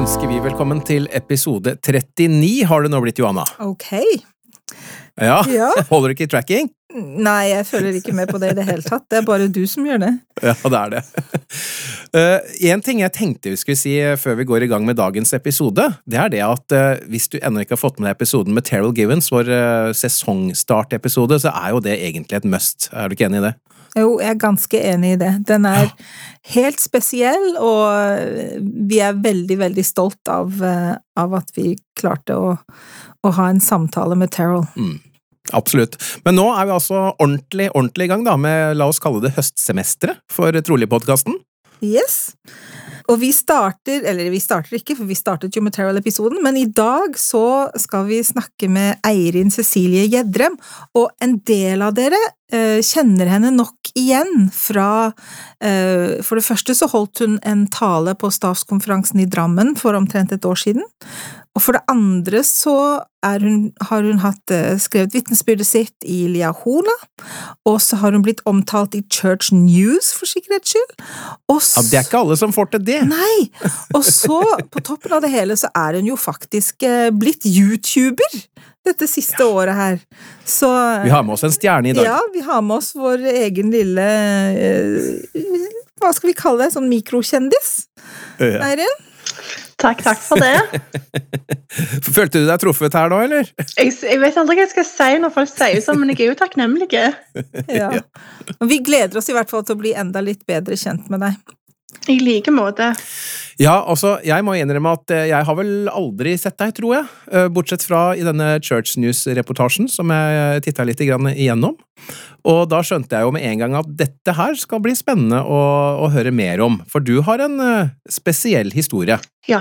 Ønsker vi velkommen til episode 39, har det nå blitt, Johanna. Ok. Ja, Ja. Holder ikke i tracking? Nei, jeg følger ikke med på det i det hele tatt. Det er bare du som gjør det. Ja, det er det. Én en ting jeg tenkte vi skulle si eh, før vi går i gang med dagens episode, det er det at uh, hvis du ennå ikke har fått med deg episoden med Terrell Givens, vår uh, sesongstartepisode, så er jo det egentlig et must. Er du ikke enig i det? Jo, jeg er ganske enig i det. Den er helt spesiell, og vi er veldig, veldig stolt av, eh, av at vi klarte å, å ha en samtale med Terrell. Absolutt. Men nå er vi altså ordentlig, ordentlig i gang da, med, la oss kalle det høstsemesteret for Trolig-podkasten. Yes. Og vi starter, eller vi starter ikke, for vi startet jo med Terrell-episoden, men i dag så skal vi snakke med Eirin Cecilie Gjedrem, og en del av dere eh, kjenner henne nok igjen fra eh, For det første så holdt hun en tale på stavskonferansen i Drammen for omtrent et år siden. Og for det andre så hun, har hun hatt, eh, skrevet vitnesbyrdet sitt i Liahona, og så har hun blitt omtalt i Church News, for sikkerhets skyld. Og Ja, det er ikke alle som får til det. Nei! Og så, på toppen av det hele, så er hun jo faktisk eh, blitt YouTuber dette siste året her. Så Vi har med oss en stjerne i dag. Ja, vi har med oss vår egen lille eh, Hva skal vi kalle det? Sånn mikrokjendis? Ja. Eirin? Takk, takk for det. Følte du deg truffet her nå, eller? Jeg, jeg vet aldri hva jeg skal si når folk sier sånn, men jeg er jo takknemlig. Ja. Vi gleder oss i hvert fall til å bli enda litt bedre kjent med deg. I like måte. Ja, altså, jeg må innrømme at eh, jeg har vel aldri sett deg, tror jeg. Eh, Bortsett fra i denne Church News-reportasjen som jeg titta litt igjennom. Og da skjønte jeg jo med en gang at dette her skal bli spennende å, å høre mer om, for du har en eh, spesiell historie. Ja,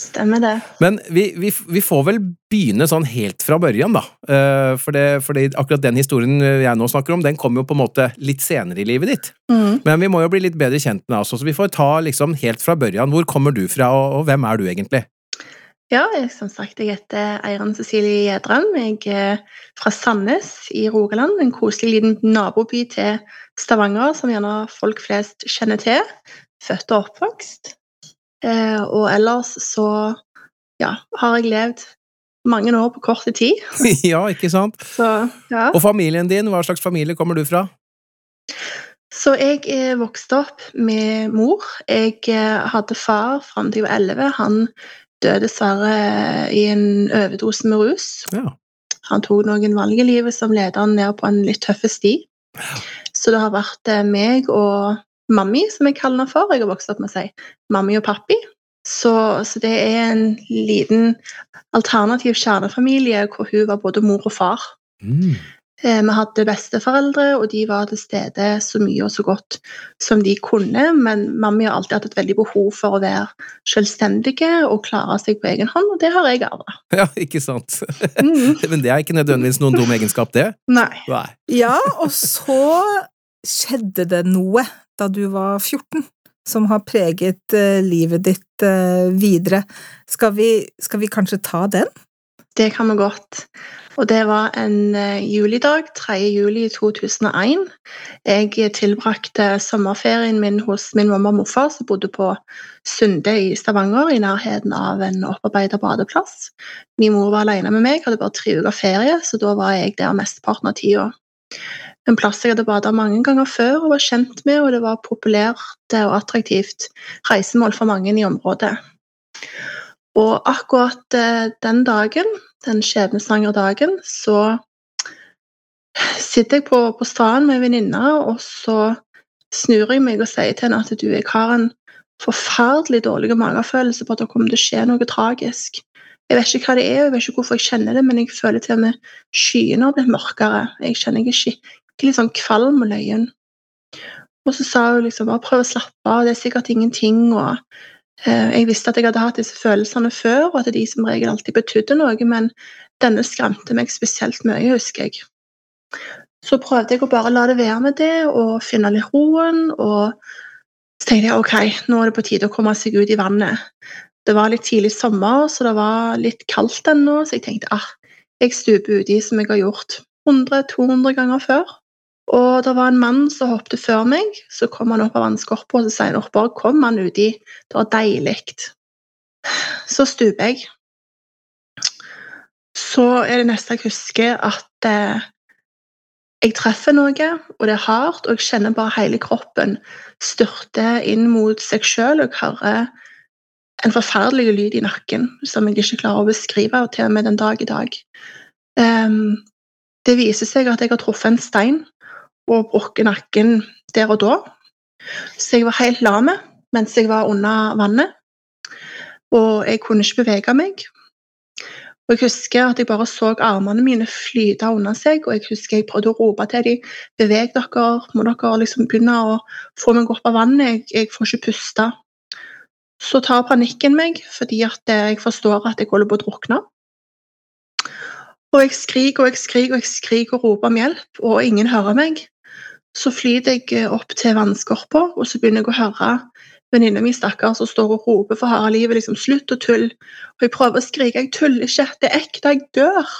stemmer det. Men vi, vi, vi får vel begynne sånn helt fra børjan, da. Eh, For det, akkurat den historien jeg nå snakker om, den kommer jo på en måte litt senere i livet ditt. Mm. Men vi må jo bli litt bedre kjent med oss, så vi får ta liksom helt fra børjan. Hvor kommer du fra, og, og hvem er du egentlig? Ja, jeg, som sagt, jeg heter Eiran Cecilie Gjedram. Jeg er fra Sandnes i Rogaland. En koselig liten naboby til Stavanger, som gjerne folk flest kjenner til. Født og oppvokst. Eh, og ellers så ja, har jeg levd mange år på kort tid. ja, ikke sant? Så ja. Og familien din, hva slags familie kommer du fra? Så jeg eh, vokste opp med mor. Jeg eh, hadde far fram til jeg var 11. Han døde dessverre i en overdose med rus. Ja. Han tok noen valg i livet som ledet han ned på en litt tøff sti. Så det har vært eh, meg og mammi, som jeg kaller henne for. Jeg har vokst opp med å si mammi og pappi. Så, så det er en liten alternativ kjernefamilie hvor hun var både mor og far. Mm. Eh, Vi hadde besteforeldre, og de var til stede så mye og så godt som de kunne. Men mammi har alltid hatt et veldig behov for å være selvstendige og klare seg på egen hånd, og det har jeg arva. Ja, ikke sant? Mm. Men det er ikke nødvendigvis noen dum egenskap, det. Nei. Nei. Ja, og så skjedde det noe da du var 14, som har preget eh, livet ditt eh, videre. Skal vi, skal vi kanskje ta den? Det kan vi godt. Og det var en eh, julidag, 3. juli 2001. Jeg tilbrakte sommerferien min hos min mamma og morfar, som bodde på Sunde i Stavanger, i nærheten av en opparbeidet badeplass. Min mor var alene med meg, hadde bare tre uker ferie, så da var jeg der mesteparten av tida. En plass jeg hadde bada mange ganger før og var kjent med, og det var populært og attraktivt reisemål for mange i området. Og akkurat eh, den dagen, den skjebnesvangre dagen, så sitter jeg på, på stranden med en venninne, og så snur jeg meg og sier til henne at du, jeg har en forferdelig dårlig magefølelse på at det kommer til å skje noe tragisk. Jeg vet ikke hva det er, jeg vet ikke hvorfor jeg kjenner det, men jeg føler til og med skyene har blitt mørkere. Jeg kjenner ikke skikkelig sånn kvalm og løyen. Og så sa hun liksom bare prøv å slappe av, det er sikkert ingenting. og eh, Jeg visste at jeg hadde hatt disse følelsene før, og at de som regel alltid betydde noe, men denne skremte meg spesielt mye, husker jeg. Så prøvde jeg å bare la det være med det og finne litt roen. og så tenkte jeg ok, nå er det på tide å komme seg ut i vannet. Det var litt tidlig sommer, så det var litt kaldt ennå, så jeg tenkte ah, jeg stuper uti som jeg har gjort 100-200 ganger før. Og det var en mann som hoppet før meg. Så kom han opp av vannskorpa og så sier han bare kom han uti. Det var deilig. Så stuper jeg. Så er det neste jeg husker, at eh, jeg treffer noe, og det er hardt, og jeg kjenner bare hele kroppen styrte inn mot seg sjøl. Jeg hører en forferdelig lyd i nakken som jeg ikke klarer å beskrive, og til og med den dag i dag. Um, det viser seg at jeg har truffet en stein og brukket nakken der og da. Så jeg var helt lam mens jeg var under vannet. Og jeg kunne ikke bevege meg. Og Jeg husker at jeg bare så armene mine flyte under seg, og jeg husker jeg prøvde å rope til dem beveg dere, må dere liksom begynne å få meg opp av vannet, jeg, jeg får ikke puste. Så tar panikken meg, fordi at jeg forstår at jeg holder på å drukne. Og jeg skriker og jeg skriker og jeg skriker og roper om hjelp, og ingen hører meg. Så flyter jeg opp til vannskorpa, og så begynner jeg å høre venninna mi stakkar som står og roper for harde livet liksom, 'slutt å tulle'. Og jeg prøver å skrike 'jeg tuller ikke, det er ekte, jeg dør'.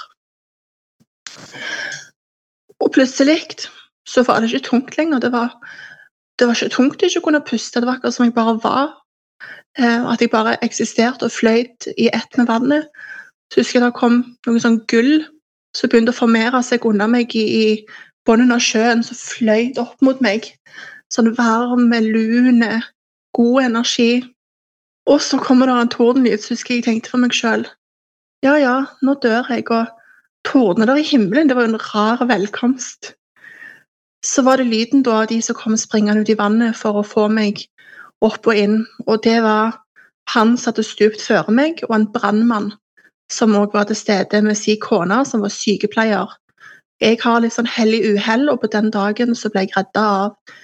Og plutselig så var det ikke tungt lenger. Det var, det var ikke tungt ikke kunne puste. Det var akkurat som jeg bare var. Eh, at jeg bare eksisterte og fløyt i ett med vannet. Så husker jeg det kom noe sånn gull som begynte å formere seg under meg i, i bunnen av sjøen, som fløyt opp mot meg. Sånn varm, lun god energi. Og så kommer det en tordenlyd, husker jeg tenkte for meg sjøl Ja, ja, nå dør jeg, og tordner der i himmelen, det var jo en rar velkomst. Så var det lyden da av de som kom springende ut i vannet for å få meg opp og inn, og det var han som hadde stupt før meg, og en brannmann som òg var til stede med sin kone, som var sykepleier. Jeg har litt sånn hell i uhell, og på den dagen så ble jeg redda av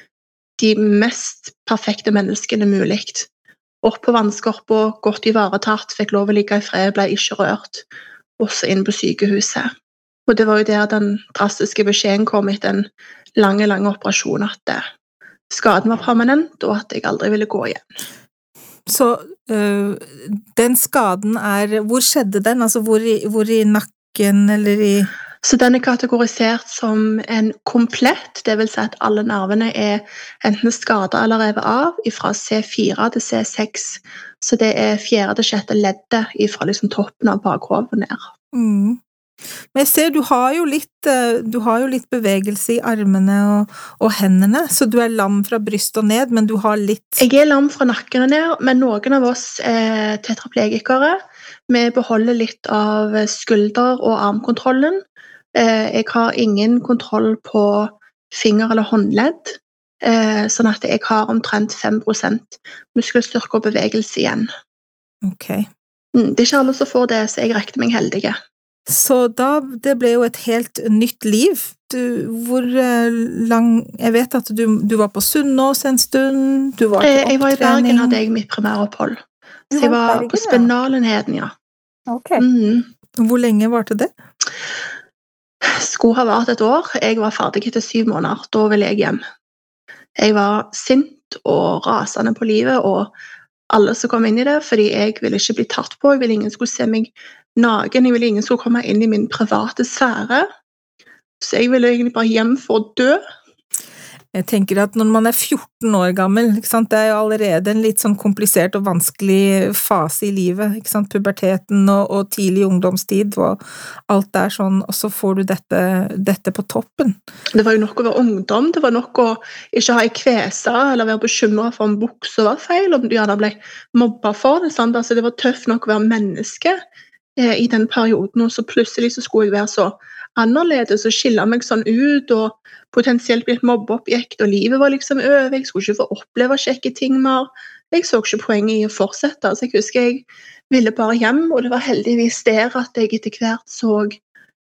de mest perfekte menneskene mulig. Opp på vannskorpa, godt ivaretatt, fikk lov å ligge i fred, ble ikke rørt. Også inn på sykehuset. Og det var jo der den drastiske beskjeden kom etter en lang, lang operasjon at eh, skaden var permanent, og at jeg aldri ville gå igjen. Så øh, den skaden er Hvor skjedde den? Altså hvor i, hvor i nakken eller i så den er kategorisert som en komplett, dvs. Si at alle nervene er enten skada eller revet av, fra C4 til C6. Så det er fjerde til sjette leddet fra liksom toppen av bakhodet ned. Mm. Men jeg ser du har jo litt, eh, har jo litt bevegelse i armene og, og, hendene, så du er lam fra brystet og ned, men du har litt Jeg er lam fra nakken og ned, men noen av oss er tetraplegikere. Vi beholder litt av skulder- og armkontrollen, jeg har ingen kontroll på finger- eller håndledd, eh, sånn at jeg har omtrent 5 muskelstyrke og bevegelse igjen. Ok. Mm, det er ikke alle som får det, så jeg regner meg heldige. Så da Det ble jo et helt nytt liv. Du, hvor eh, lang Jeg vet at du, du var på Sunnaas en stund, du var til opptrening Jeg var i Bergen, hadde jeg mitt primæropphold. Så jeg var Bergen, på Spenalenheden, ja. Ok. Mm. Hvor lenge varte det? Skulle ha vart et år. Jeg var ferdig etter syv måneder. Da ville jeg hjem. Jeg var sint og rasende på livet og alle som kom inn i det, fordi jeg ville ikke bli tatt på. Jeg ville ingen skulle se meg naken. Jeg ville ingen skulle komme inn i min private sfære. Så jeg ville egentlig bare hjem for å dø. Jeg tenker at når man er 14 år gammel, det er jo allerede en litt sånn komplisert og vanskelig fase i livet, puberteten og, og tidlig ungdomstid og alt er sånn, og så får du dette, dette, på toppen. Det var jo nok å være ungdom, det var nok å ikke ha ei kvese eller være bekymra for om buksa var feil, om du gjerne ble mobba for det. Sant? Altså, det var tøft nok å være menneske eh, i den perioden, og så plutselig så skulle jeg være så annerledes og skille meg sånn ut og potensielt bli et mobbeobjekt, og livet var liksom over. Jeg skulle ikke få oppleve kjekke ting mer. Jeg så ikke poenget i å fortsette. Så jeg husker jeg ville bare hjem, og det var heldigvis der at jeg etter hvert så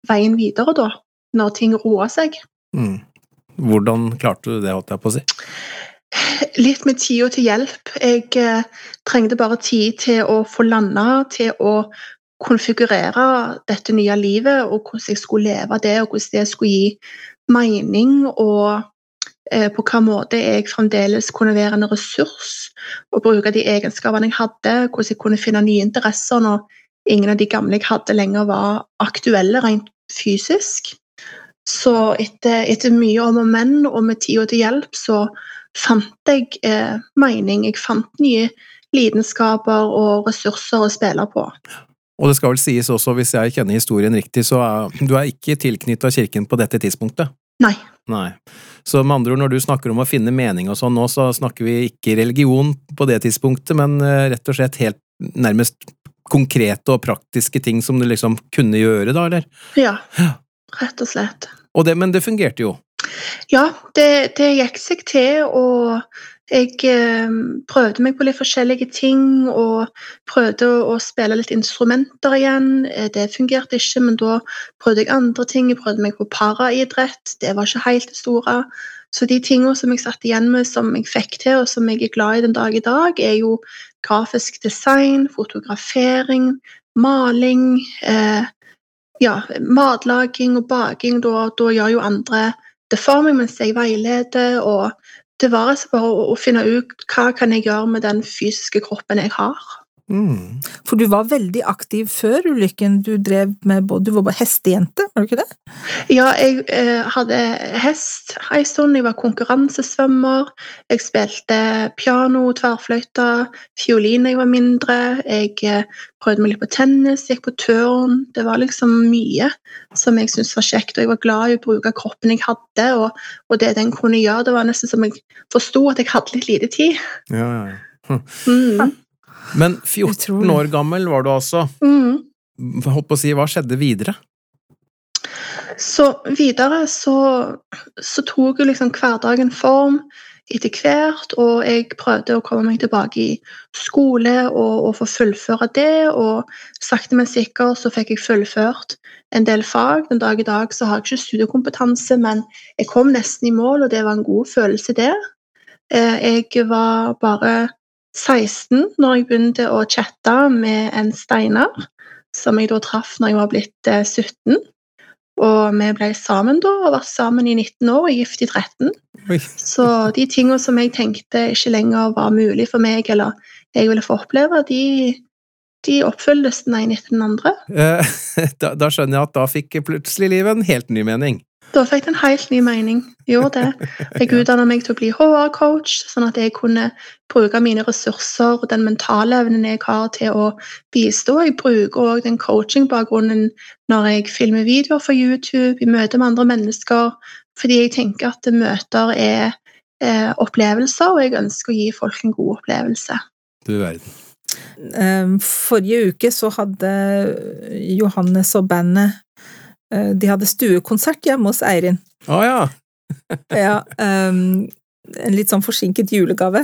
veien videre, da. Når ting roa seg. Mm. Hvordan klarte du det, holdt jeg på å si? Litt med tida til hjelp. Jeg eh, trengte bare tid til å få landa, til å konfigurere dette nye livet, og hvordan jeg skulle leve det, og hvordan det skulle gi mening, og eh, på hvilken måte jeg fremdeles kunne være en ressurs og bruke de egenskapene jeg hadde, hvordan jeg kunne finne nye interesser når ingen av de gamle jeg hadde lenger var aktuelle rent fysisk. Så etter, etter mye om og men, og med tida til hjelp, så fant jeg eh, mening. Jeg fant nye lidenskaper og ressurser å spille på. Og det skal vel sies også, hvis jeg kjenner historien riktig, så er du er ikke tilknytta kirken på dette tidspunktet? Nei. Nei. Så med andre ord, når du snakker om å finne mening og sånn nå, så snakker vi ikke religion på det tidspunktet, men eh, rett og slett helt nærmest konkrete og praktiske ting som du liksom kunne gjøre, da, eller? Ja, rett og slett. Og det, men det fungerte jo? Ja, det, det gikk seg til, og jeg eh, prøvde meg på litt forskjellige ting og prøvde å, å, spille litt instrumenter igjen. Eh, det fungerte ikke, men da prøvde jeg andre ting. Jeg prøvde meg på paraidrett. Det var ikke helt det store. Så de tingene som jeg satt igjen med som jeg fikk til, og som jeg er glad i den dag i dag, er jo grafisk design, fotografering, maling, eh, ja, matlaging og baking. Da, da gjør jo andre det for meg mens jeg veileder. og det var altså bare å, å, finne ut hva kan jeg gjøre med den fysiske kroppen jeg har. Mm. For du var veldig aktiv før ulykken. Du drev med både, du var bare hestejente, var du ikke det? Ja, jeg eh, hadde hest en stund. Jeg var konkurransesvømmer. Jeg spilte piano, tverrfløyte, fiolin da jeg var mindre. Jeg eh, prøvde meg litt på tennis, gikk på turn. Det var liksom mye som jeg syntes var kjekt. Og jeg var glad i å bruke kroppen jeg hadde, og, og det den kunne gjøre. Det var nesten som jeg forsto at jeg hadde litt lite tid. Ja, ja. Hm. Mm. Men 14 år gammel var du altså. Mm. Holdt på å si, hva skjedde videre? Så videre så, så tok jo liksom hverdagen form etter hvert, og jeg prøvde å komme meg tilbake i skole og, og få fullføre det, og sakte, men sikkert så fikk jeg fullført en del fag. Den dag i dag så har jeg ikke studiekompetanse, men jeg kom nesten i mål, og det var en god følelse, det. Eh, jeg var bare 16 når jeg begynte å chatte med en Steinar, som jeg da traff når jeg var blitt 17. Eh, og vi ble sammen da, og vært sammen i 19 år og gift i 13. Oi. Så de tingene som jeg tenkte ikke lenger var mulig for meg, eller jeg ville få oppleve, de, de oppfylles den ene etter den andre. Eh, da, da, skjønner jeg at da fikk plutselig livet en helt ny mening. Da fikk det en helt ny mening. Gjorde det. Jeg utdanna meg til å bli HR-coach, sånn at jeg kunne bruke mine ressurser og den mentale evnen jeg har til å bistå. Jeg bruker òg den coaching-bakgrunnen når jeg filmer videoer for YouTube, i møte med andre mennesker, fordi jeg tenker at møter er eh, opplevelser, og jeg ønsker å gi folk en god opplevelse. Du verden. Ehm, forrige uke så hadde Johannes og bandet de hadde stuekonsert hjemme hos Eirin. Å oh, ja. ja um, en litt sånn forsinket julegave.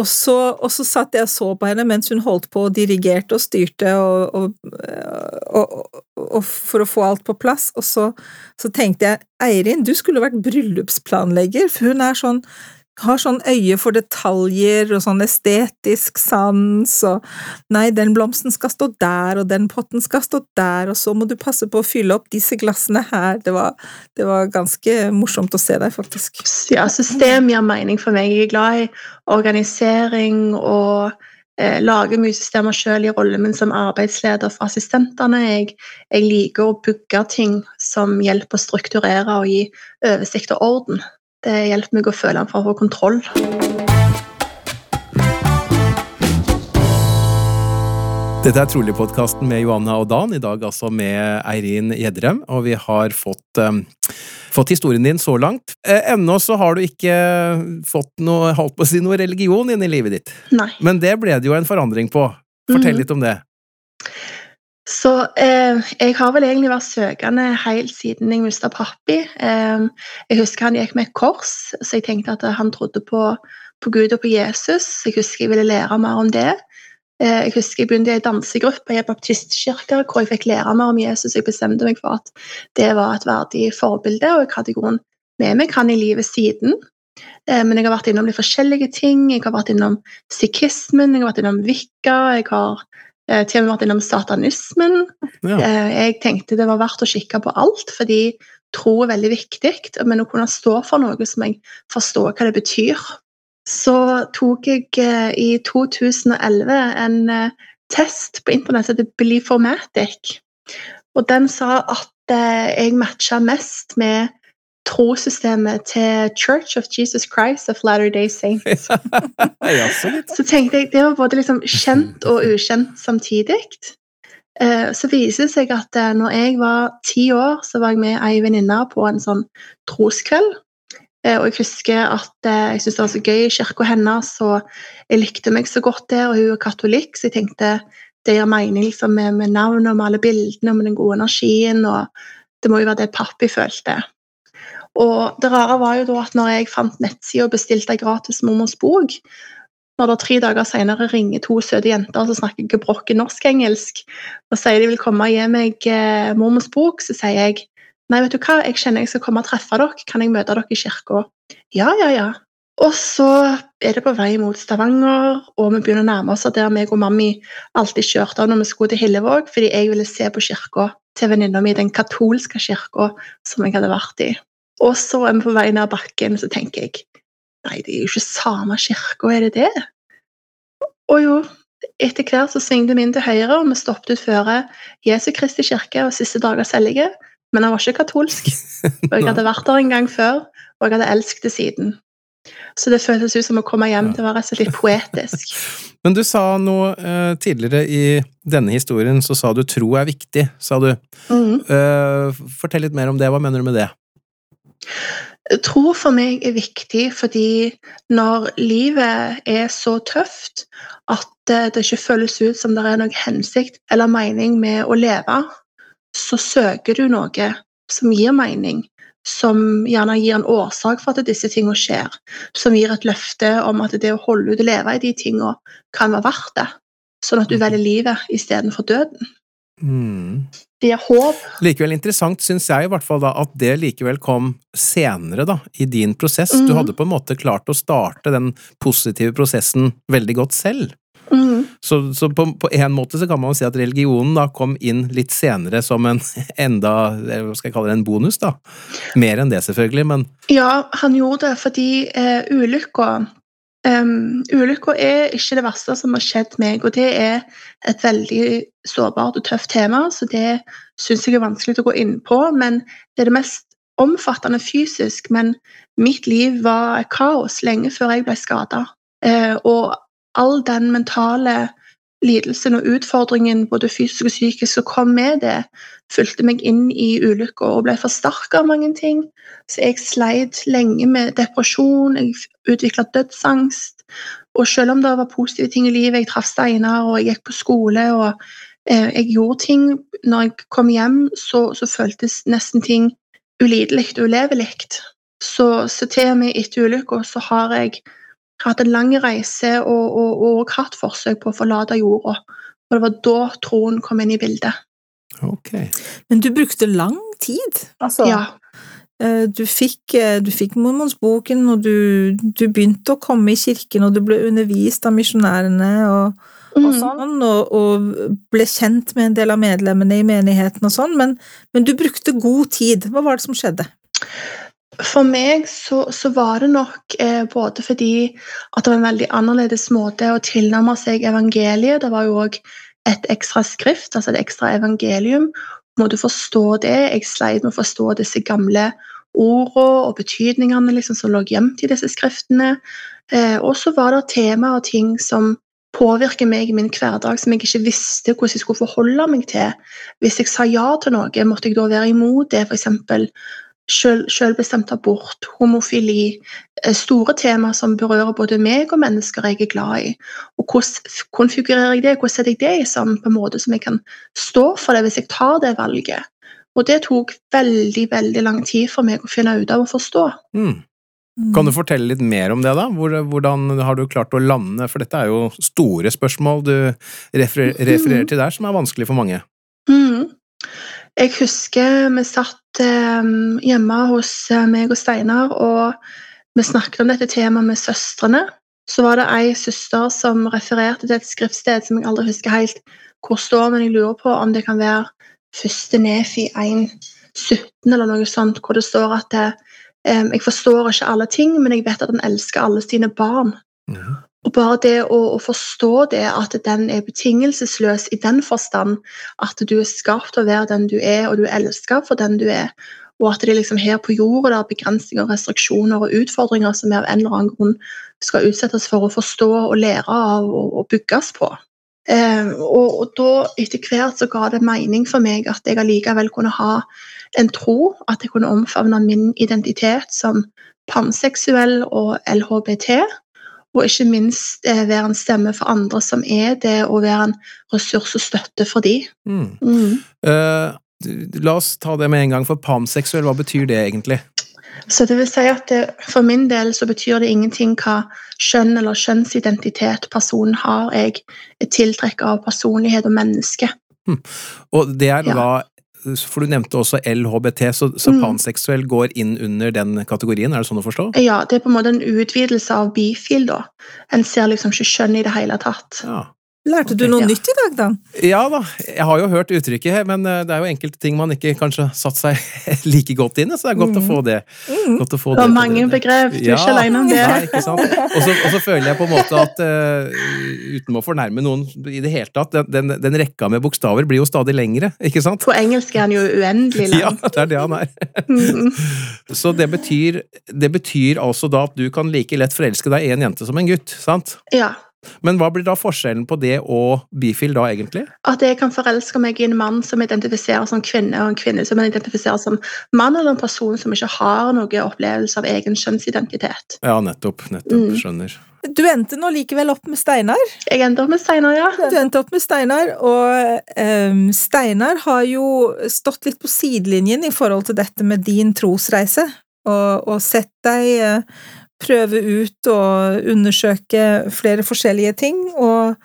Og så, og så, satt jeg og så på henne mens hun holdt på og dirigerte og styrte og, og, og, for å få alt på plass. Og så, så tenkte jeg Eirin, du skulle vært bryllupsplanlegger, for hun er sånn har sånn øye for detaljer og sånn estetisk sans og Nei, den blomsten skal stå der, og den potten skal stå der, og så må du passe på å fylle opp disse glassene her. Det var, det var ganske morsomt å se deg, faktisk. Ja, system gir mening for meg. Jeg er glad i organisering og eh, lager mye systemer selv i rollen min som arbeidsleder for assistentene. Jeg, jeg liker å bygge ting som hjelper å strukturere og gi oversikt og orden. Det hjelper meg å føle for å få kontroll. Dette er Trolig-podkasten med Johanna og Dan, i dag altså med Eirin Gjedrem, og vi har fått, um, fått historien din så langt. Eh, ennå så har du ikke fått noe, holdt på å si, noe religion inn i livet ditt, Nei. men det ble det jo en forandring på. Fortell Mhm. litt om det. Så eh, jeg har vel egentlig vært søkende helt siden jeg mista pappi. Eh, jeg husker han gikk med et kors, så jeg tenkte at han trodde på, på Gud og på Jesus. Jeg husker jeg ville lære mer om det. Eh, jeg husker jeg begynte i en dansegruppe i en baptistkirke hvor jeg fikk lære mer om Jesus. Jeg bestemte meg for at det var et verdig forbilde, og jeg hadde i med meg han i livet siden. Eh, Men jeg har vært innom de forskjellige ting. Jeg har vært innom sikhismen, jeg har vært innom vikka, jeg har til og med vært innom satanismen. Ja. Eh, Jeg tenkte det var verdt å kikke på alt, fordi tro er veldig viktig. Men å kunne stå for noe som jeg forstår hva det betyr. Så tok jeg eh, i 2011 en eh, test på internett som heter Beliformatic. Og den sa at eh, jeg matcha mest med trossystemet til Church of Jesus Christ of Latter-day Saints. så tenkte jeg, Det var både liksom kjent og ukjent samtidig. Eh, Så viser det seg at eh, når jeg var ti år, så var jeg med ei venninne på en sånn troskveld. Eh, Og jeg husker at jeg syntes det var så gøy i kirka hennes, og jeg likte meg så godt der, og hun er katolikk, så jeg tenkte det gir mening liksom, med, med navnet og med alle bildene og med den gode energien, og det må jo være det pappi følte. Og det rare var jo da at når jeg fant nettsida og bestilte ei gratis mormors bok, når det tre dager senere ringer to søte jenter som snakker gebrokken norsk-engelsk og sier de vil komme og gi meg eh, mormors bok, så sier jeg nei, vet du hva, jeg kjenner jeg skal komme og treffe dere, kan jeg møte dere i kirka? Ja, ja, ja. Og så er det på vei mot Stavanger, og vi begynner å nærme oss der meg og mammi alltid kjørte av når vi skulle til Hillevåg, fordi jeg ville se på kirka til venninna mi, den katolske kirka som jeg hadde vært i. Og så er vi på vei ned bakken, så tenker jeg Nei, det er jo ikke samme kirka, er det det? Og jo, etter hvert så svingte vi inn til høyre, og vi stoppet ut føre Jesu Kristi kirke og Siste dagers hellige, men han var ikke katolsk. Og jeg hadde vært der en gang før, og jeg hadde elsket det siden. Så det føltes ut som å komme hjem. Det var rett og slett litt poetisk. Men du sa noe uh, tidligere i denne historien, så sa du tro er viktig, sa du. Mm. Uh, fortell litt mer om det. Hva mener du med det? Tro for meg er viktig fordi når livet er så tøft at eh, det ikke føles ut som det er noen hensikt eller mening med å leve, så søker du noe som gir mening, som gjerne gir en årsak for at disse tingene skjer, som gir et løfte om at det å holde ut og leve i de tingene kan være verdt det, sånn at du velger livet istedenfor døden. Mm. Det er håp. Likevel interessant syns jeg i hvert fall da at det likevel kom senere da, i din prosess. Du Mhm. hadde på en måte klart å starte den positive prosessen veldig godt selv. Så, så på, på en måte så kan man jo si at religionen da kom inn litt senere som en enda, eh, hva skal jeg kalle det, en bonus da. Mer enn det selvfølgelig, men Ja, han gjorde det fordi eh, ulykka um, Ulykka er ikke det verste som har skjedd meg, og det er et veldig sårbart og tøft tema, så det syns jeg er vanskelig å gå inn på. Men det er det mest omfattende fysisk. Men mitt liv var kaos lenge før jeg ble skada. og all den mentale lidelsen og utfordringen, både fysisk og psykisk, som kom med det, fulgte meg inn i ulykka og ble forsterka av mange ting. Så jeg sleit lenge med depresjon, jeg utvikla dødsangst. Og selv om det var positive ting i livet, jeg traff Steinar og jeg gikk på skole og eh, jeg gjorde ting Når jeg kom hjem, så, så føltes nesten ting ulidelig og ulevelig. Så, så til og med etter ulykka så har jeg hatt en lang reise og, og, og hatt forsøk på å forlate jorda. Og det var da troen kom inn i bildet. ok. Men du brukte lang tid. Altså, Ja. eh, du fikk, eh, du fikk mormonsboken, og du, du begynte å komme i kirken, og du ble undervist av misjonærene og, og Mm. sånn, og, og ble kjent med en del av medlemmene i menigheten og sånn, men, men du brukte god tid. Hva var det som skjedde? For meg så, så var det nok eh, både fordi at det var en veldig annerledes måte å tilnærme seg evangeliet. Det var jo òg et ekstra skrift, altså et ekstra evangelium. Må du forstå det? Jeg sleit med å forstå disse gamle ordene og betydningene liksom, som lå gjemt i disse skriftene. Eh, og så var det temaer og ting som påvirker meg i min hverdag som jeg ikke visste hvordan jeg skulle forholde meg til. Hvis jeg sa ja til noe, måtte jeg da være imot det, f.eks. Selv, selvbestemt abort, homofili, eh, store temaer som berører både meg og mennesker jeg er glad i. Og Hvordan konfigurerer jeg det, hvordan setter jeg det i sammen på en måte som jeg kan stå for det hvis jeg tar det valget. Og det tok veldig veldig lang tid for meg å finne ut av å forstå. Mm. Kan du fortelle litt mer om det, da? Hvordan har du klart å lande For dette er jo store spørsmål du refererer, refererer til der, som er vanskelig for mange. Mm. Jeg husker vi satt eh, hjemme hos eh, meg og Steinar, og vi snakket om dette temaet med søstrene. Så var det ei søster som refererte til et skriftsted som jeg aldri husker helt hvor står, men jeg lurer på om det kan være første Nefi 1.17 eller noe sånt, hvor det står at det, jeg forstår ikke alle ting, men jeg vet at han elsker alle sine barn. Mm. Og bare det å, å, forstå det, at den er betingelsesløs i den forstand at du er skapt til å være den du er, og du er elsket for den du er, og at det liksom her på jorda det er begrensninger, restriksjoner og utfordringer som vi av en eller annen grunn skal utsettes for å forstå og lære av og, og bygges på. Eh, og, og, da, etter hvert, så ga det mening for meg at jeg allikevel kunne ha en tro, at jeg kunne omfavne min identitet som panseksuell og LHBT. Og ikke minst eh, være en stemme for andre som er det, og være en ressurs og støtte for de. Mm. Mm. Uh, la oss ta det med en gang, for panseksuell, hva betyr det egentlig? Så det vil si at det, For min del så betyr det ingenting hva kjønn eller kjønnsidentitet personen har. Jeg er tiltrekket av personlighet og menneske. Mm. Og det er ja. For du nevnte også LHBT, så, så mm. panseksuell går inn under den kategorien? Er det sånn å forstå? Ja, det er på en måte en utvidelse av bifil, da. En ser liksom ikke kjønn i det hele tatt. Ja. Lærte du noe ja. nytt i dag, da? Ja da, jeg har jo hørt uttrykket, men eh, det er jo enkelte ting man ikke kanskje satt seg like godt inn i, så det er godt mm. å få det. Mm. Godt å få det, var mange begrep, du er ja, ikke alene om det. Nei, ikke sant? Og så føler jeg på en måte at, uh, uten å fornærme noen i det hele tatt, den, den, den rekka med bokstaver blir jo stadig lengre, ikke sant? På engelsk er han jo uendelig lang. Ja, det er det han er. Mm. Så det betyr, det betyr altså da at du kan like lett forelske deg i en jente som en gutt, sant? Ja. Men hva blir da forskjellen på det og bifil da, egentlig? At jeg kan forelske meg i en mann som identifiserer som kvinne, og en kvinne som identifiserer som mann, eller en person som ikke har noen opplevelse av egen kjønnsidentitet. Ja, nettopp. Nettopp. Mm. Skjønner. Du endte nå likevel opp med Steinar? Jeg endte opp med Steinar, ja. Du endte opp med Steinar, og um, Steinar har jo stått litt på sidelinjen i forhold til dette med din trosreise, og, og sett deg uh, prøve ut og undersøke flere forskjellige ting, og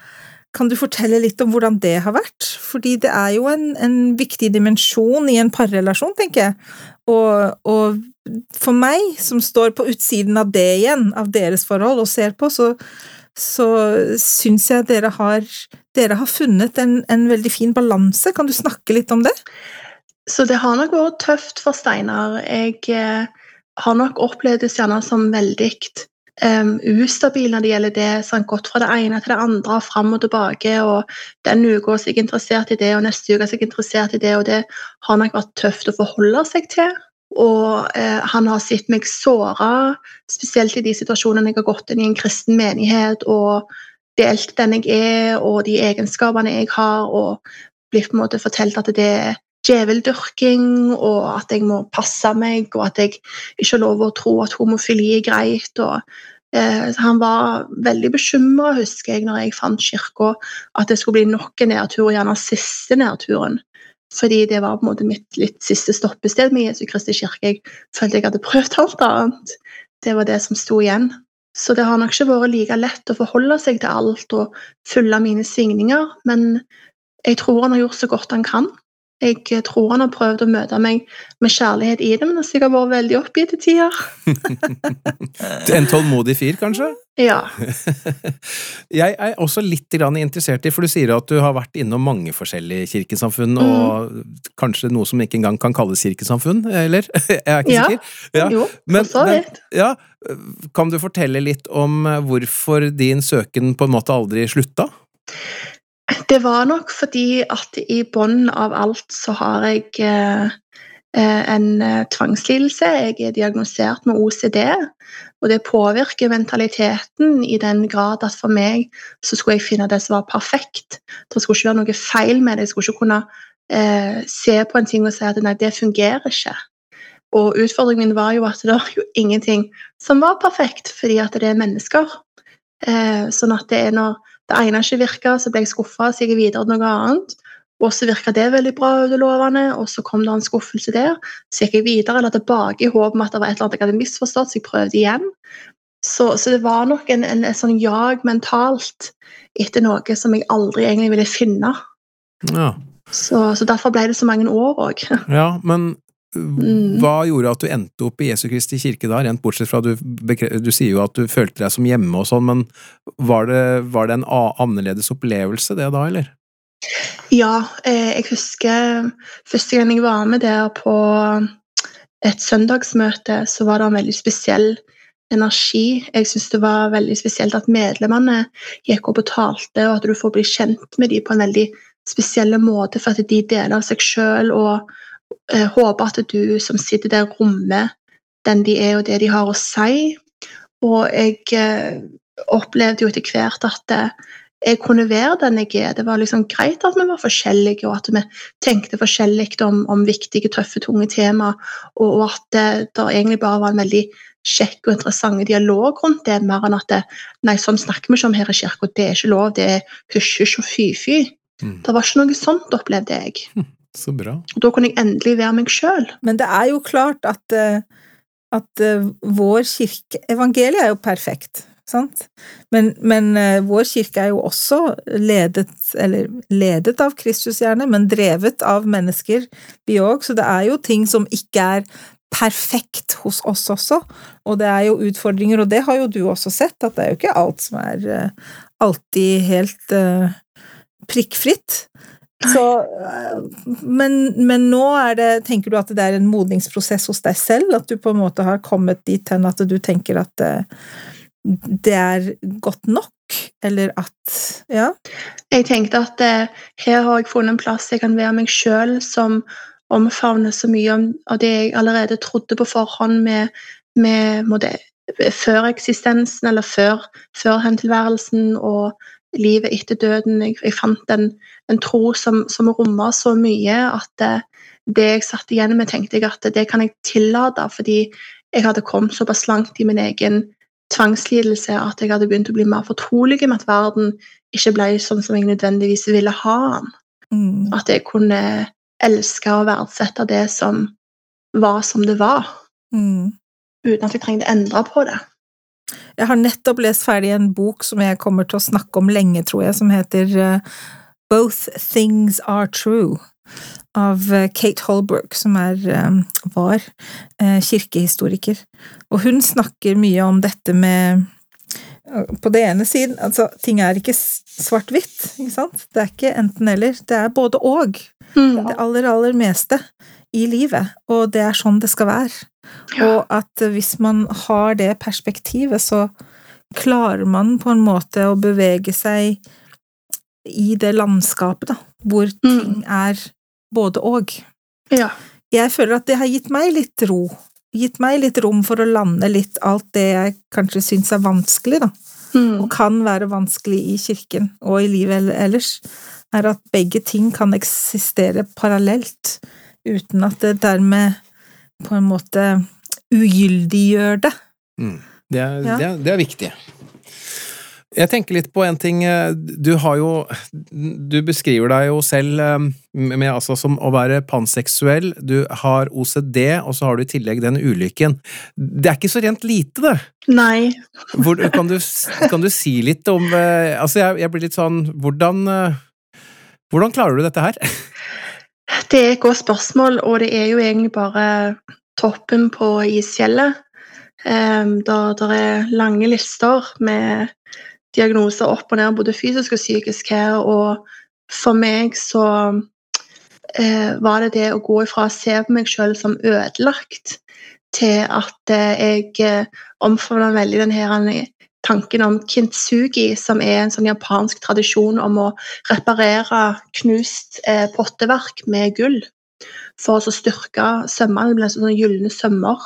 kan du fortelle litt om hvordan det har vært? Fordi det er jo en, en viktig dimensjon i en parrelasjon, tenker jeg, og, og, for meg, som står på utsiden av det igjen, av deres forhold, og ser på, så, så syns jeg dere har, dere har funnet en, en veldig fin balanse. Kan du snakke litt om det? Så det har nok vært tøft for Steinar. Jeg eh, har nok opplevd det gjerne som veldig um, ustabil når det gjelder det. Så han har gått fra det ene til det andre, fram og tilbake. og Denne uka er jeg interessert i det, og neste uke er jeg interessert i det. og Det har nok vært tøft å forholde seg til. Og eh, han har sett meg såra, spesielt i de situasjonene jeg har gått inn i en kristen menighet og delt den jeg er, og de egenskapene jeg har, og blitt på en måte fortalt at det er djeveldyrking, og at jeg må passe meg, og at jeg ikke har lov å tro at homofili er greit. og eh, Han var veldig bekymra, husker jeg, når jeg fant kirka, at det skulle bli nok en nedtur, gjerne siste nedturen. Fordi det var på en måte mitt litt siste stoppested med Jesu Kristi kirke. Jeg følte jeg hadde prøvd alt annet. Det var det som sto igjen. Så det har nok ikke vært like lett å forholde seg til alt og følge mine svingninger, men jeg tror han har gjort så godt han kan. Jeg tror han har prøvd å møte meg med kjærlighet i det, men har sikkert vært veldig oppgitt til tider. en tålmodig fyr, kanskje? Ja. jeg er også litt interessert i, for du sier at du har vært innom mange forskjellige kirkesamfunn, mm. og kanskje noe som ikke engang kan kalles kirkesamfunn, eller? jeg er ikke ja. sikker. Ja, jo, for så vidt. Ja, kan du fortelle litt om hvorfor din søken på en måte aldri slutta? Det var nok fordi at i bunnen av alt så har jeg eh, eh, en eh, tvangslidelse. Jeg er diagnosert med OCD, og det påvirker mentaliteten i den grad at for meg så skulle jeg finne det som var perfekt. Det skulle ikke være noe feil med det. Jeg skulle ikke kunne eh, se på en ting og si at nei, det fungerer ikke. Og utfordringen min var jo at det var jo ingenting som var perfekt, fordi at det er mennesker. Eh, sånn at det er når det ene ikke virka, så ble jeg skuffa, så gikk jeg videre til noe annet. Og så virka det veldig bra og lovende, og så kom det en skuffelse der. Så gikk jeg videre eller tilbake i håp om at det var et eller annet jeg hadde misforstått, så jeg prøvde igjen. Så, så det var nok en, en, en sånn jag mentalt etter noe som jeg aldri egentlig ville finne. Ja. Så, så derfor ble det så mange år òg. ja, men. Hva gjorde at du endte opp i Jesu Kristi kirke da, rent bortsett fra at du, du sier jo at du følte deg som hjemme og sånn, men var det, var det en annerledes opplevelse det da, eller? Ja, eh, jeg husker første gang jeg var med der på et søndagsmøte, så var det en veldig spesiell energi. Jeg syns det var veldig spesielt at medlemmene gikk opp og talte, og at du får bli kjent med dem på en veldig spesiell måte, for at de deler av seg sjøl, og eh, håper at du som sitter der, rommer den de er, og det de har å si. Og jeg eh, opplevde jo etter hvert at eh, jeg kunne være den jeg er. Det var liksom greit at vi var forskjellige, og at vi tenkte forskjellig om, om viktige, tøffe, tunge tema, og, og at det, det egentlig bare var en veldig kjekk og interessant dialog rundt det, mer enn at det, nei, sånn snakker vi ikke om her i kirka, det er ikke lov, det er hysj-hysj og fy-fy. Mm. Det var ikke noe sånt, opplevde jeg. Så bra. Og da kunne jeg endelig være meg sjøl. Men det er jo klart at, eh, at eh, vår kirke Evangeliet er jo perfekt, sant? Men, men eh, vår kirke er jo også ledet, eller ledet av Kristus gjerne, men drevet av mennesker, vi òg, så det er jo ting som ikke er perfekt hos oss også, og det er jo utfordringer, og det har jo du også sett, at det er jo ikke alt som er alltid helt prikkfritt. Så, øh, men, men nå det Tenker du at det er en modningsprosess hos deg selv? At du på en måte har kommet dit hen at du tenker at det, det er godt nok? Eller at Ja? Jeg tenkte at eh, her har jeg funnet en plass jeg kan være meg sjøl, som omfavner så mye av det jeg allerede trodde på forhånd med, med før eksistensen, eller før, før hentilværelsen og livet etter døden. Jeg, jeg fant en, en tro som, som romma så mye at det, det jeg satt igjen med, tenkte jeg at det kan jeg tillate, fordi jeg hadde kommet såpass langt i min egen tvangslidelse at jeg hadde begynt å bli mer fortrolig med at verden ikke ble sånn som jeg nødvendigvis ville ha den. Mm. At jeg kunne elske og verdsette det som var som det var, Mm. uten at jeg trengte å endre på det. Jeg har nettopp lest ferdig en bok som jeg kommer til å snakke om lenge, tror jeg, som heter eh, Both Things Are True, av eh, Kate Holbrook, som er, eh, var eh, kirkehistoriker. Og hun snakker mye om dette med på det ene siden, altså ting er ikke svart-hvitt, ikke sant? Det er ikke enten-eller, det er både og. Det aller, aller meste i livet, og det er sånn det skal være. Ja. Og at hvis man har det perspektivet, så klarer man på en måte å bevege seg i det landskapet, da, hvor ting er både og. Ja. Jeg føler at det har gitt meg litt ro, gitt meg litt rom for å lande litt alt det jeg kanskje syns er vanskelig, da, Mm. og kan være vanskelig i kirken og i livet ellers, er at begge ting kan eksistere parallelt, uten at det dermed på en måte ugyldiggjør det. Mm. Det, er, Ja. det, er, det er viktig. Jeg tenker litt på en ting. eh, Du har jo Du beskriver deg jo selv eh, med, altså, som å være panseksuell. Du har OCD, og så har du i tillegg den ulykken. Det er ikke så rent lite, det. Nei. Hvor, kan, du, kan du si litt om eh, Altså, jeg, jeg blir litt sånn Hvordan Hvordan klarer du dette her? Det er et godt spørsmål, og det er jo egentlig bare toppen på isfjellet. Um, det der er lange lister med diagnoser opp og ned, både fysisk og psykisk her, og for meg så uh, var det det å gå ifra å se på meg selv som ødelagt, til at uh, jeg eh, omfavnet veldig den her tanken om kintsugi, som er en sånn japansk tradisjon om å reparere knust eh, potteverk med gull. for å styrke sømmene. Det ble sånne gylne sømmer.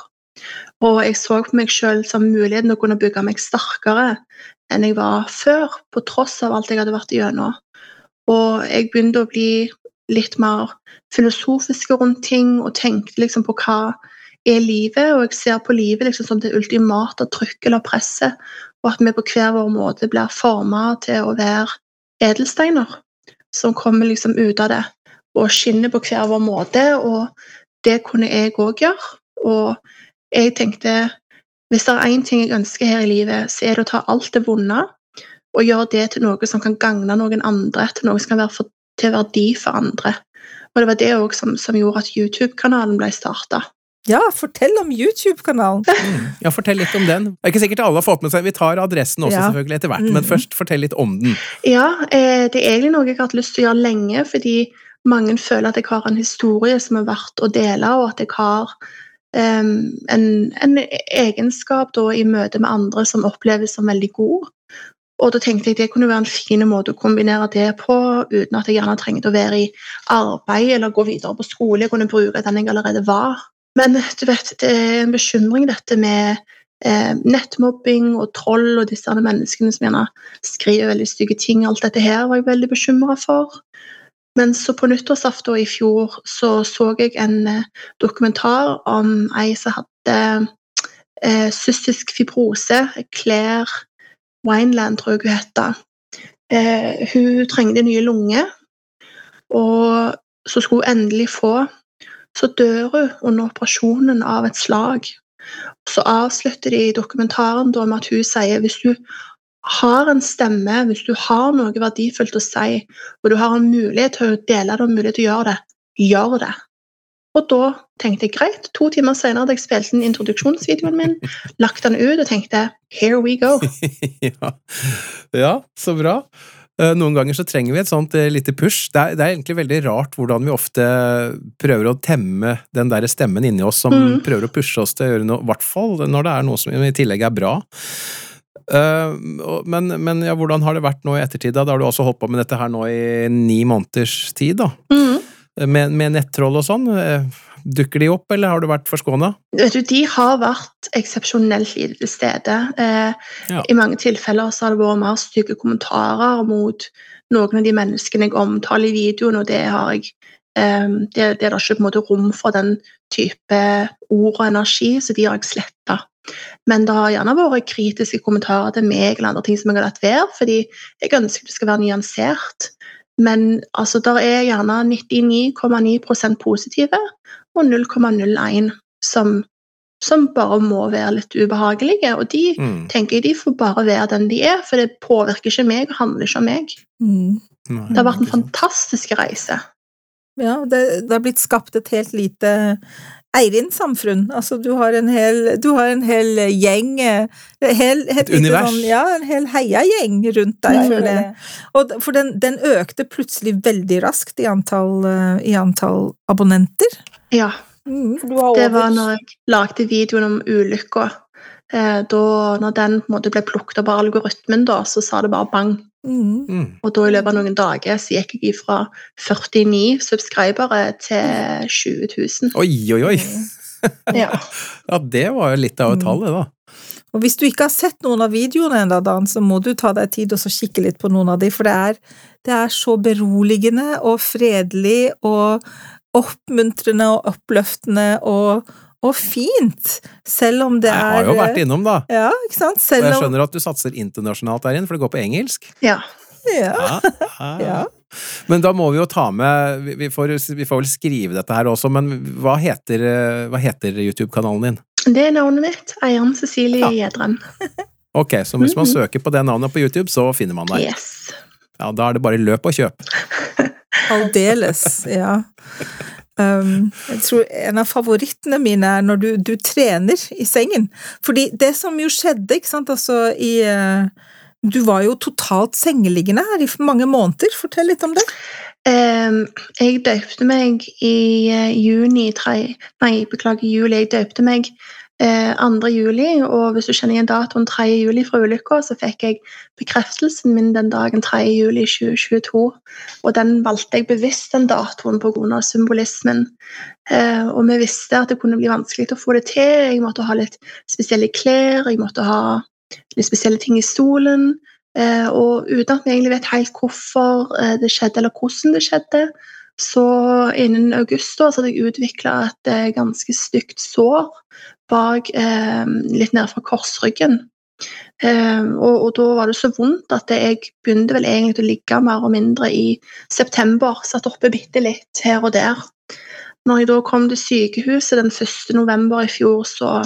Og jeg så på meg sjøl som muligheten å kunne bygge meg sterkere enn jeg var før, på tross av alt jeg hadde vært igjennom. Og jeg begynte å bli litt mer filosofiske rundt ting og tenkte liksom på hva er livet, og jeg ser på livet liksom som det ultimate trykket eller presset, og at vi på hver vår måte blir forma til å være edelsteiner som kommer liksom ut av det og skinner på hver vår måte, og det kunne jeg òg gjøre. Og jeg tenkte hvis det er én ting jeg ønsker her i livet, så er det å ta alt det vonde og gjøre det til noe som kan gagne noen andre, til noe som kan være for, til verdi for andre. Og det var det òg som, som, gjorde at YouTube-kanalen ble starta. Ja, fortell om YouTube-kanalen. Mm. Ja, fortell litt om den. Det er ikke sikkert alle har fått med seg, Vi tar adressen også ja. selvfølgelig etter hvert, men mm. først fortell litt om den. Ja, eh, det er egentlig noe jeg har hatt lyst til å gjøre lenge, fordi mange føler at jeg har en historie som er verdt å dele, og at jeg har um, en, en, egenskap da, i møte med andre som oppleves som veldig god. Og da tenkte jeg det kunne være en fin måte å kombinere det på, uten at jeg gjerne trengte å være i arbeid eller gå videre på skole. Jeg kunne bruke den jeg allerede var. Men du vet, det er en bekymring, dette med eh, nettmobbing og troll og disse menneskene som gjerne skriver veldig stygge ting. Alt dette her var jeg veldig bekymra for. Men så på nyttårsaften i fjor så, så jeg en eh, dokumentar om ei som hadde eh, cystisk fibrose. Claire Wineland, tror jeg hun heter. Eh, hun trengte nye lunger, og så skulle hun endelig få. Så dør hun under operasjonen av et slag. Så avslutter de dokumentaren med at hun sier hvis du har en stemme, hvis du har noe verdifullt å si, og du har en mulighet til å dele det og mulighet til å gjøre det, gjør det. Og da tenkte jeg greit. To timer senere hadde jeg spilt inn introduksjonsvideoen min, lagt den ut og tenkte here we go. ja. ja, så bra. Eh, noen ganger så trenger vi et sånt eh, lite push. Det er, det er, egentlig veldig rart hvordan vi ofte prøver å temme den der stemmen inni oss som mm. prøver å pushe oss til å gjøre noe, i hvert fall når det er noe som i tillegg er bra. Uh, men, men ja, hvordan har det vært nå i ettertid? Da Da har du også holdt på med dette her nå i ni måneders tid, da? Mm med, med nettroll og sånn? Dukker de opp, eller har du vært forskåna? De har vært eksepsjonelt lite til stede. Eh, ja. I mange tilfeller så har det vært mer stygge kommentarer mot noen av de menneskene jeg omtaler i videoen, og det har jeg eh, det, det, er da ikke på en måte rom for den type ord og energi, så de har jeg sletta. Men det har gjerne vært kritiske kommentarer til meg eller andre ting som jeg har latt være, fordi jeg ønsker det skal være nyansert. Men altså, der er gjerne 99,9% positive og 0,01 som, som, bare må være litt ubehagelige. Og de mm. tenker jeg de får bare være den de er, for det påvirker ikke meg og handler ikke om meg. Mm. det har vært en fantastisk reise. Ja, det, det har blitt skapt et helt lite Eirin-samfunn. Altså, du har en hel, har en hel gjeng eh, hel, Et univers? Sånn, ja, en hel heiagjeng rundt deg. Ja, for, og, for den, den, økte plutselig veldig raskt i antall, eh, i antall abonnenter. Ja. Mm, det var når jeg lagde videoen om ulykka. Eh, da når den på en måte ble plukket opp av algoritmen, da, så sa det bare bang. Mm. mm. Og da i løpet av noen dager så gikk jeg fra 49 subscribere til 20 000. Oi, oi, oi! ja. ja, det var jo litt av et tall, det, da. Og hvis du ikke har sett noen av videoene ennå, Dan, så må du ta deg tid og kikke litt på noen av dem, for det er, det er så beroligende og fredelig og oppmuntrende og oppløftende og og fint, selv om det er Jeg har jo vært innom, da. Ja, ikke sant? Selv og jeg skjønner at du satser internasjonalt der inne, for det går på engelsk. Ja. Ja. ja. ja. Men da må vi jo ta med Vi får, vi får vel skrive dette her også, men hva heter, heter YouTube-kanalen din? Det er navnet mitt. Eieren Cecilie ja. Ok, så hvis man mhm. søker på det navnet på YouTube, så finner man deg? Yes. Ja, da er det bare løp og kjøp. Aldeles, ja. Um, jeg tror en av favorittene mine er når du, du, trener i sengen. Fordi det som jo skjedde, ikke sant, altså i uh, Du var jo totalt sengeliggende her i mange måneder. Fortell litt om det. Um, jeg døpte meg i uh, juni tre, Nei, beklager, juli. Jeg døpte meg eh, 2. juli, og hvis du kjenner igjen datoen 3. juli fra ulykka, så fikk jeg bekreftelsen min den dagen 3. juli 2022. Og den valgte jeg bevisst den datoen pga. symbolismen. Eh, og vi visste at det kunne bli vanskelig å få det til. Jeg måtte ha litt spesielle klær, jeg måtte ha litt spesielle ting i stolen. Eh, og uten at vi egentlig vet helt hvorfor eh, det skjedde, eller hvordan det skjedde, så innen august da, så hadde jeg utvikla et eh, ganske stygt sår bak litt nede fra korsryggen. Og, og, da var det så vondt at jeg begynte vel egentlig å ligge mer og mindre i september. Satt oppe bitte litt her og der. Når jeg da kom til sykehuset den 1. november i fjor, så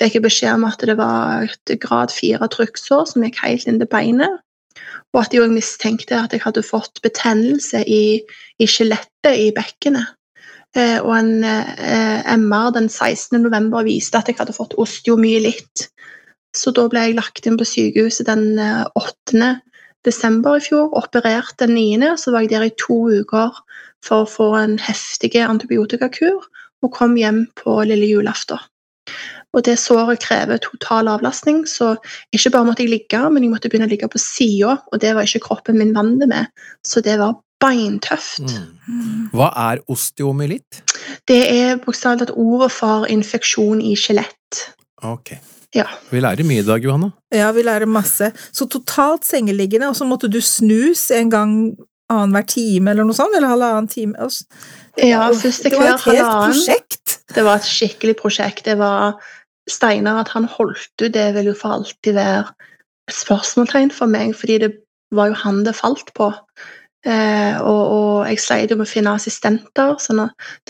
fikk jeg beskjed om at det var et grad fire trykksår som gikk helt inn til beinet. Og at de òg mistenkte at jeg hadde fått betennelse i, i skjelettet i bekkenet. Eh, og en eh, MR den 16. november viste at jeg hadde fått osteomyelitt. Så da ble jeg lagt inn på sykehuset den 8. Eh, desember i fjor, operert den 9., så var jeg der i to uker for å få en heftig antibiotikakur, og kom hjem på lille julaften. Og det såret krever total avlastning, så ikke bare måtte jeg ligge, men jeg måtte begynne å ligge på sida, og det var ikke kroppen min vant med. Så det var beintøft. Mm. Hva er osteomyelitt? Det er bokstavelig talt ordet for infeksjon i skjelett. Ok. Ja. Vi lærer mye i dag, Johanna. Ja, vi lærer masse. Så totalt sengeliggende, og så måtte du snus en gang annenhver time eller noe sånt? Eller halvannen time? Altså, ja, første hver halvannen. Det var et helt prosjekt. Det var et skikkelig prosjekt. Det var Steinar at han holdt ut, det vil jo for alltid være et spørsmålstegn for meg, fordi det var jo han det falt på. Eh, og, og, jeg sleit jo med å finne assistenter, så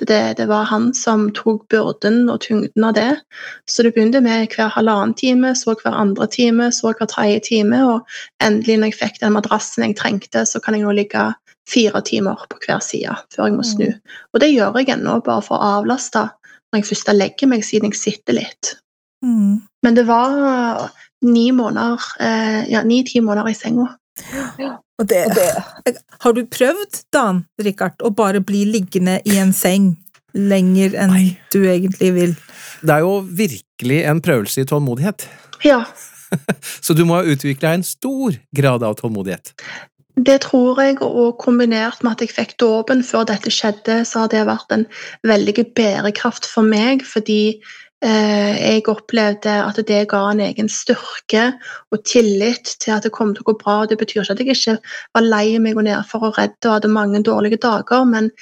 det, det, var han som tok byrden og tyngden av det. Så det begynte med hver halvannen time, så hver andre time, så hver tredje time, og endelig når jeg fikk den madrassen jeg trengte, så kan jeg nå ligge fire timer på hver side før jeg må snu. Mm. Og det gjør jeg ennå, bare for å avlaste når jeg først legger meg, siden jeg sitter litt. Mm. Men det var ni måneder, eh, ja, ni-ti måneder i senga. Ja. Og det, og det, Har du prøvd, Dan Richard, å bare bli liggende i en seng lenger enn Nei. du egentlig vil? Det er jo virkelig en prøvelse i tålmodighet. Ja. Så du må ha utvikla en stor grad av tålmodighet. Det tror jeg, og kombinert med at jeg fikk dåpen før dette skjedde, så har det vært en veldig bærekraft for meg, fordi jeg opplevde at det ga en egen styrke og tillit til at det kom til å gå bra. Det betyr ikke at jeg ikke var lei meg og nedfor og redd og hadde mange dårlige dager, men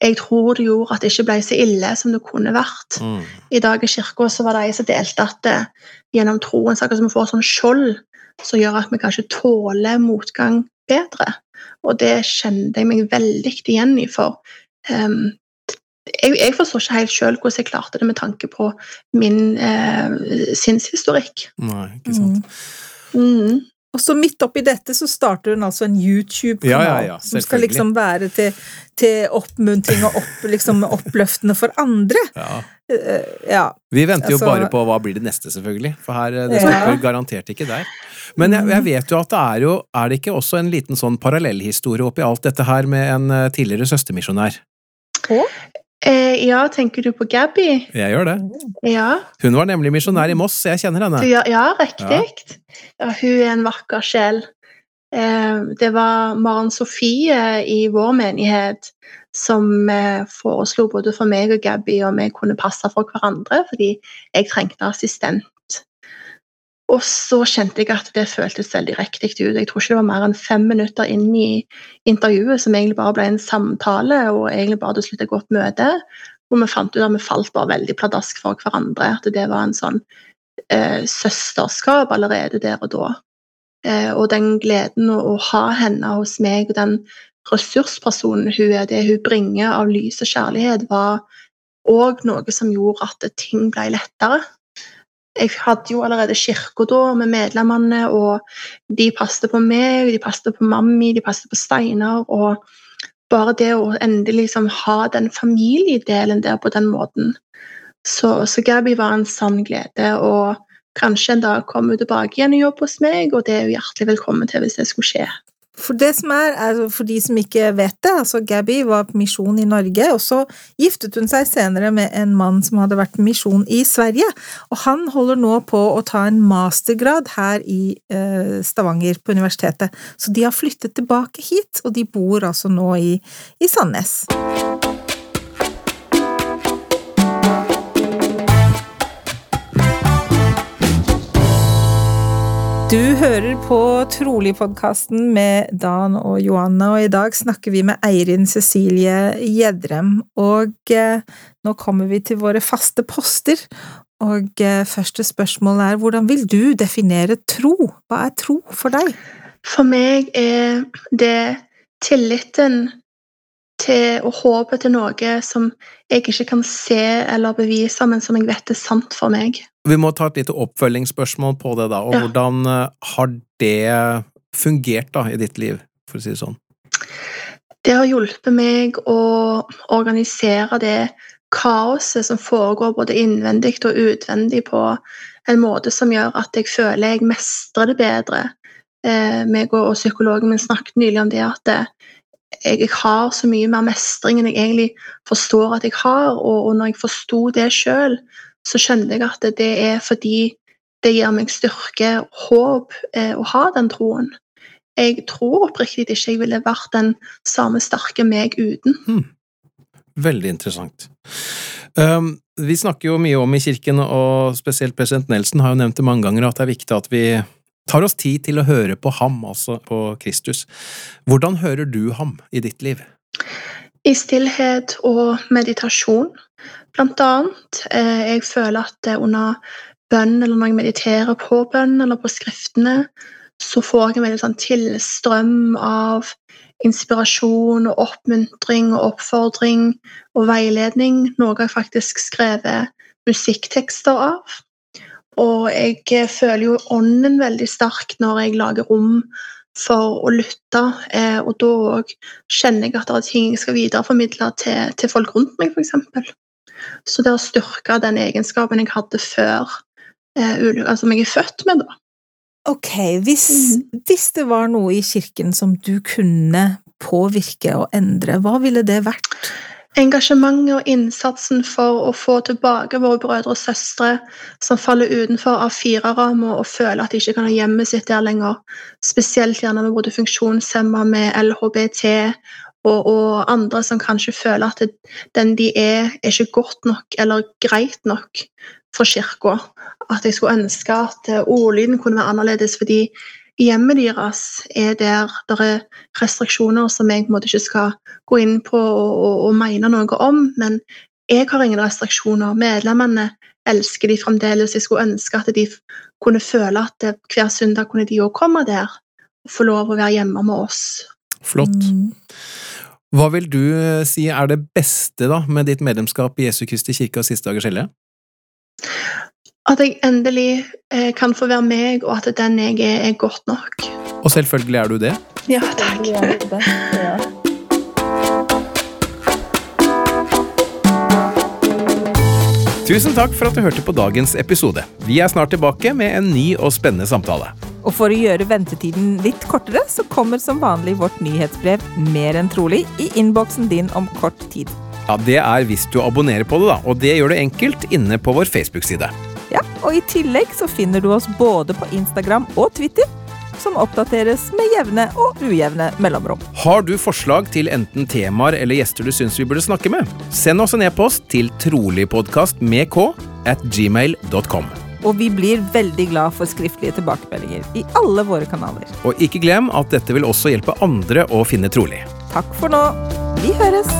jeg tror det gjorde at det ikke ble så ille som det kunne vært. Mm. I dag i kirka var det ei som delte at det, gjennom troen så vi får sånn skjold som gjør at vi kanskje tåler motgang bedre. Og det kjente jeg meg veldig igjen i, for um, jeg, jeg, forstår ikke helt sjøl hvordan jeg klarte det med tanke på min eh, sinnshistorikk. Nei, ikke sant. Mm. Mm. Og så midt oppi dette så starter hun altså en YouTube-kanal ja, ja, ja, som skal liksom være til, til oppmuntring og opp, liksom oppløftende for andre. Ja. Vi venter jo altså, bare på hva blir det neste, selvfølgelig. For her, det stopper garantert ikke der. Men jeg, jeg, vet jo at det er jo Er det ikke også en liten sånn parallellhistorie oppi alt dette her med en eh, tidligere søstermisjonær? Eh, ja, tenker du på Gabby? Jeg gjør det. Ja. Hun var nemlig misjonær i Moss, jeg kjenner henne. Ja, ja riktig. Ja. hun er en vakker sjel. Eh, det var Maren Sofie i vår menighet som eh, foreslo både for meg og Gabby om jeg kunne passe for hverandre, fordi jeg trengte assistent. Og så kjente jeg at det føltes veldig riktig ut. Jeg tror ikke det var mer enn fem minutter inn i intervjuet som egentlig bare ble en samtale og egentlig bare til slutt et godt møte. Hvor vi fant ut at vi falt bare veldig pladask for hverandre. At det var en sånn eh, søsterskap allerede der og da. Eh, og den gleden å, å, ha henne hos meg, og den ressurspersonen hun er, det hun bringer av lys og kjærlighet, var òg noe som gjorde at ting ble lettere. Jeg hadde jo allerede kirka da med medlemmene, og de passet på meg, de passet på mammi, de passet på Steinar. Og bare det å endelig liksom ha den familiedelen der på den måten. Så, så Gabby var en sann glede. og Kanskje en dag kommer hun tilbake igjen og jobber hos meg, og det er hun hjertelig velkommen til hvis det skulle skje. For det som er, er, for de som ikke vet det, altså Gabby var på misjon i Norge, og så giftet hun seg senere med en mann som hadde vært på misjon i Sverige, og han holder nå på å ta en mastergrad her i eh, Stavanger på universitetet. Så de har flyttet tilbake hit, og de bor altså nå i, i Sandnes. Du hører på Trolig-podkasten med Dan og Johanna, og i dag snakker vi med Eirin Cecilie Gjedrem. Og eh, nå kommer vi til våre faste poster. Og eh, første spørsmål er hvordan vil du definere tro? Hva er tro for deg? For meg er det tilliten til og håpet til noe som jeg ikke kan se eller bevise, men som jeg vet er sant for meg. Vi må ta et lite oppfølgingsspørsmål på det, da. Og Ja. hvordan eh, har det fungert da i ditt liv, for å si det sånn? Det har hjulpet meg å organisere det kaoset som foregår både innvendig og utvendig, på en måte som gjør at jeg føler jeg mestrer det bedre. Eh, meg og, og psykologen min snakket nylig om det at det, jeg, jeg har så mye mer mestring enn jeg egentlig forstår at jeg har, og, og når jeg forsto det sjøl, så skjønte jeg at det er fordi det gir meg styrke håp eh, å ha den troen. Jeg tror oppriktig ikke jeg ville vært den samme sterke meg uten. Veldig interessant. Um, vi snakker jo mye om i kirken, og spesielt president Nelson har jo nevnt det mange ganger, at det er viktig at vi tar oss tid til å høre på ham, altså på Kristus. Hvordan hører du ham i ditt liv? I stillhet og meditasjon, blant annet. Eh, Jeg føler at under bønn, eller når jeg mediterer på bønn eller på skriftene, så får jeg en veldig sånn tilstrøm av inspirasjon og oppmuntring og oppfordring og veiledning. Noe jeg faktisk skrevet musikktekster av. Og jeg eh, føler jo ånden veldig sterkt når jeg lager rom for å lytte, eh, og da òg kjenner jeg at det er ting jeg skal videreformidle til, til folk rundt meg, f.eks. Så det å styrke den egenskapen jeg hadde før, eh, altså jeg er født med, da. Ok, hvis, hvis det var noe i kirken som du kunne påvirke og endre, hva ville det vært? Engasjementet og innsatsen for å få tilbake våre brødre og søstre som faller utenfor A4-ramma og føler at de ikke kan ha hjemmet sitt der lenger, spesielt gjerne med både funksjonshemma, med LHBT og, og andre som kanskje føler at den de er, er ikke godt nok eller greit nok for kirka. At jeg skulle ønske at ordlyden kunne være annerledes, fordi hjemmet deres er der det er restriksjoner som jeg på en måte ikke skal gå inn på og, og, og mene noe om, men jeg har ingen restriksjoner. Medlemmene elsker de fremdeles. Jeg skulle ønske at de kunne føle at det, hver søndag kunne de òg komme der og få lov å være hjemme med oss. Flott. Mm. Hva vil du eh, si er det beste da med ditt medlemskap i Jesu Kristi kirke og Siste dagers hellige? At jeg endelig eh, kan få være meg, og at den jeg er, er godt nok. Og selvfølgelig er du det. Ja, takk. Tusen takk for at du hørte på dagens episode. Vi er snart tilbake med en ny og spennende samtale. Og for å gjøre ventetiden litt kortere, så kommer som vanlig vårt nyhetsbrev Mer enn trolig i innboksen din om kort tid. Ja, Det er hvis du abonnerer på det, da, og det gjør du enkelt inne på vår Facebook-side. Ja, og i tillegg så finner du oss både på Instagram og Twitter, som oppdateres med jevne og ujevne mellomrom. Har du forslag til enten temaer eller gjester du syns vi burde snakke med? Send oss en e-post til troligpodkast med k at gmail.com. Og vi blir veldig glad for skriftlige tilbakemeldinger i alle våre kanaler. Og ikke glem at dette vil også hjelpe andre å finne trolig. Takk for nå. Vi høres!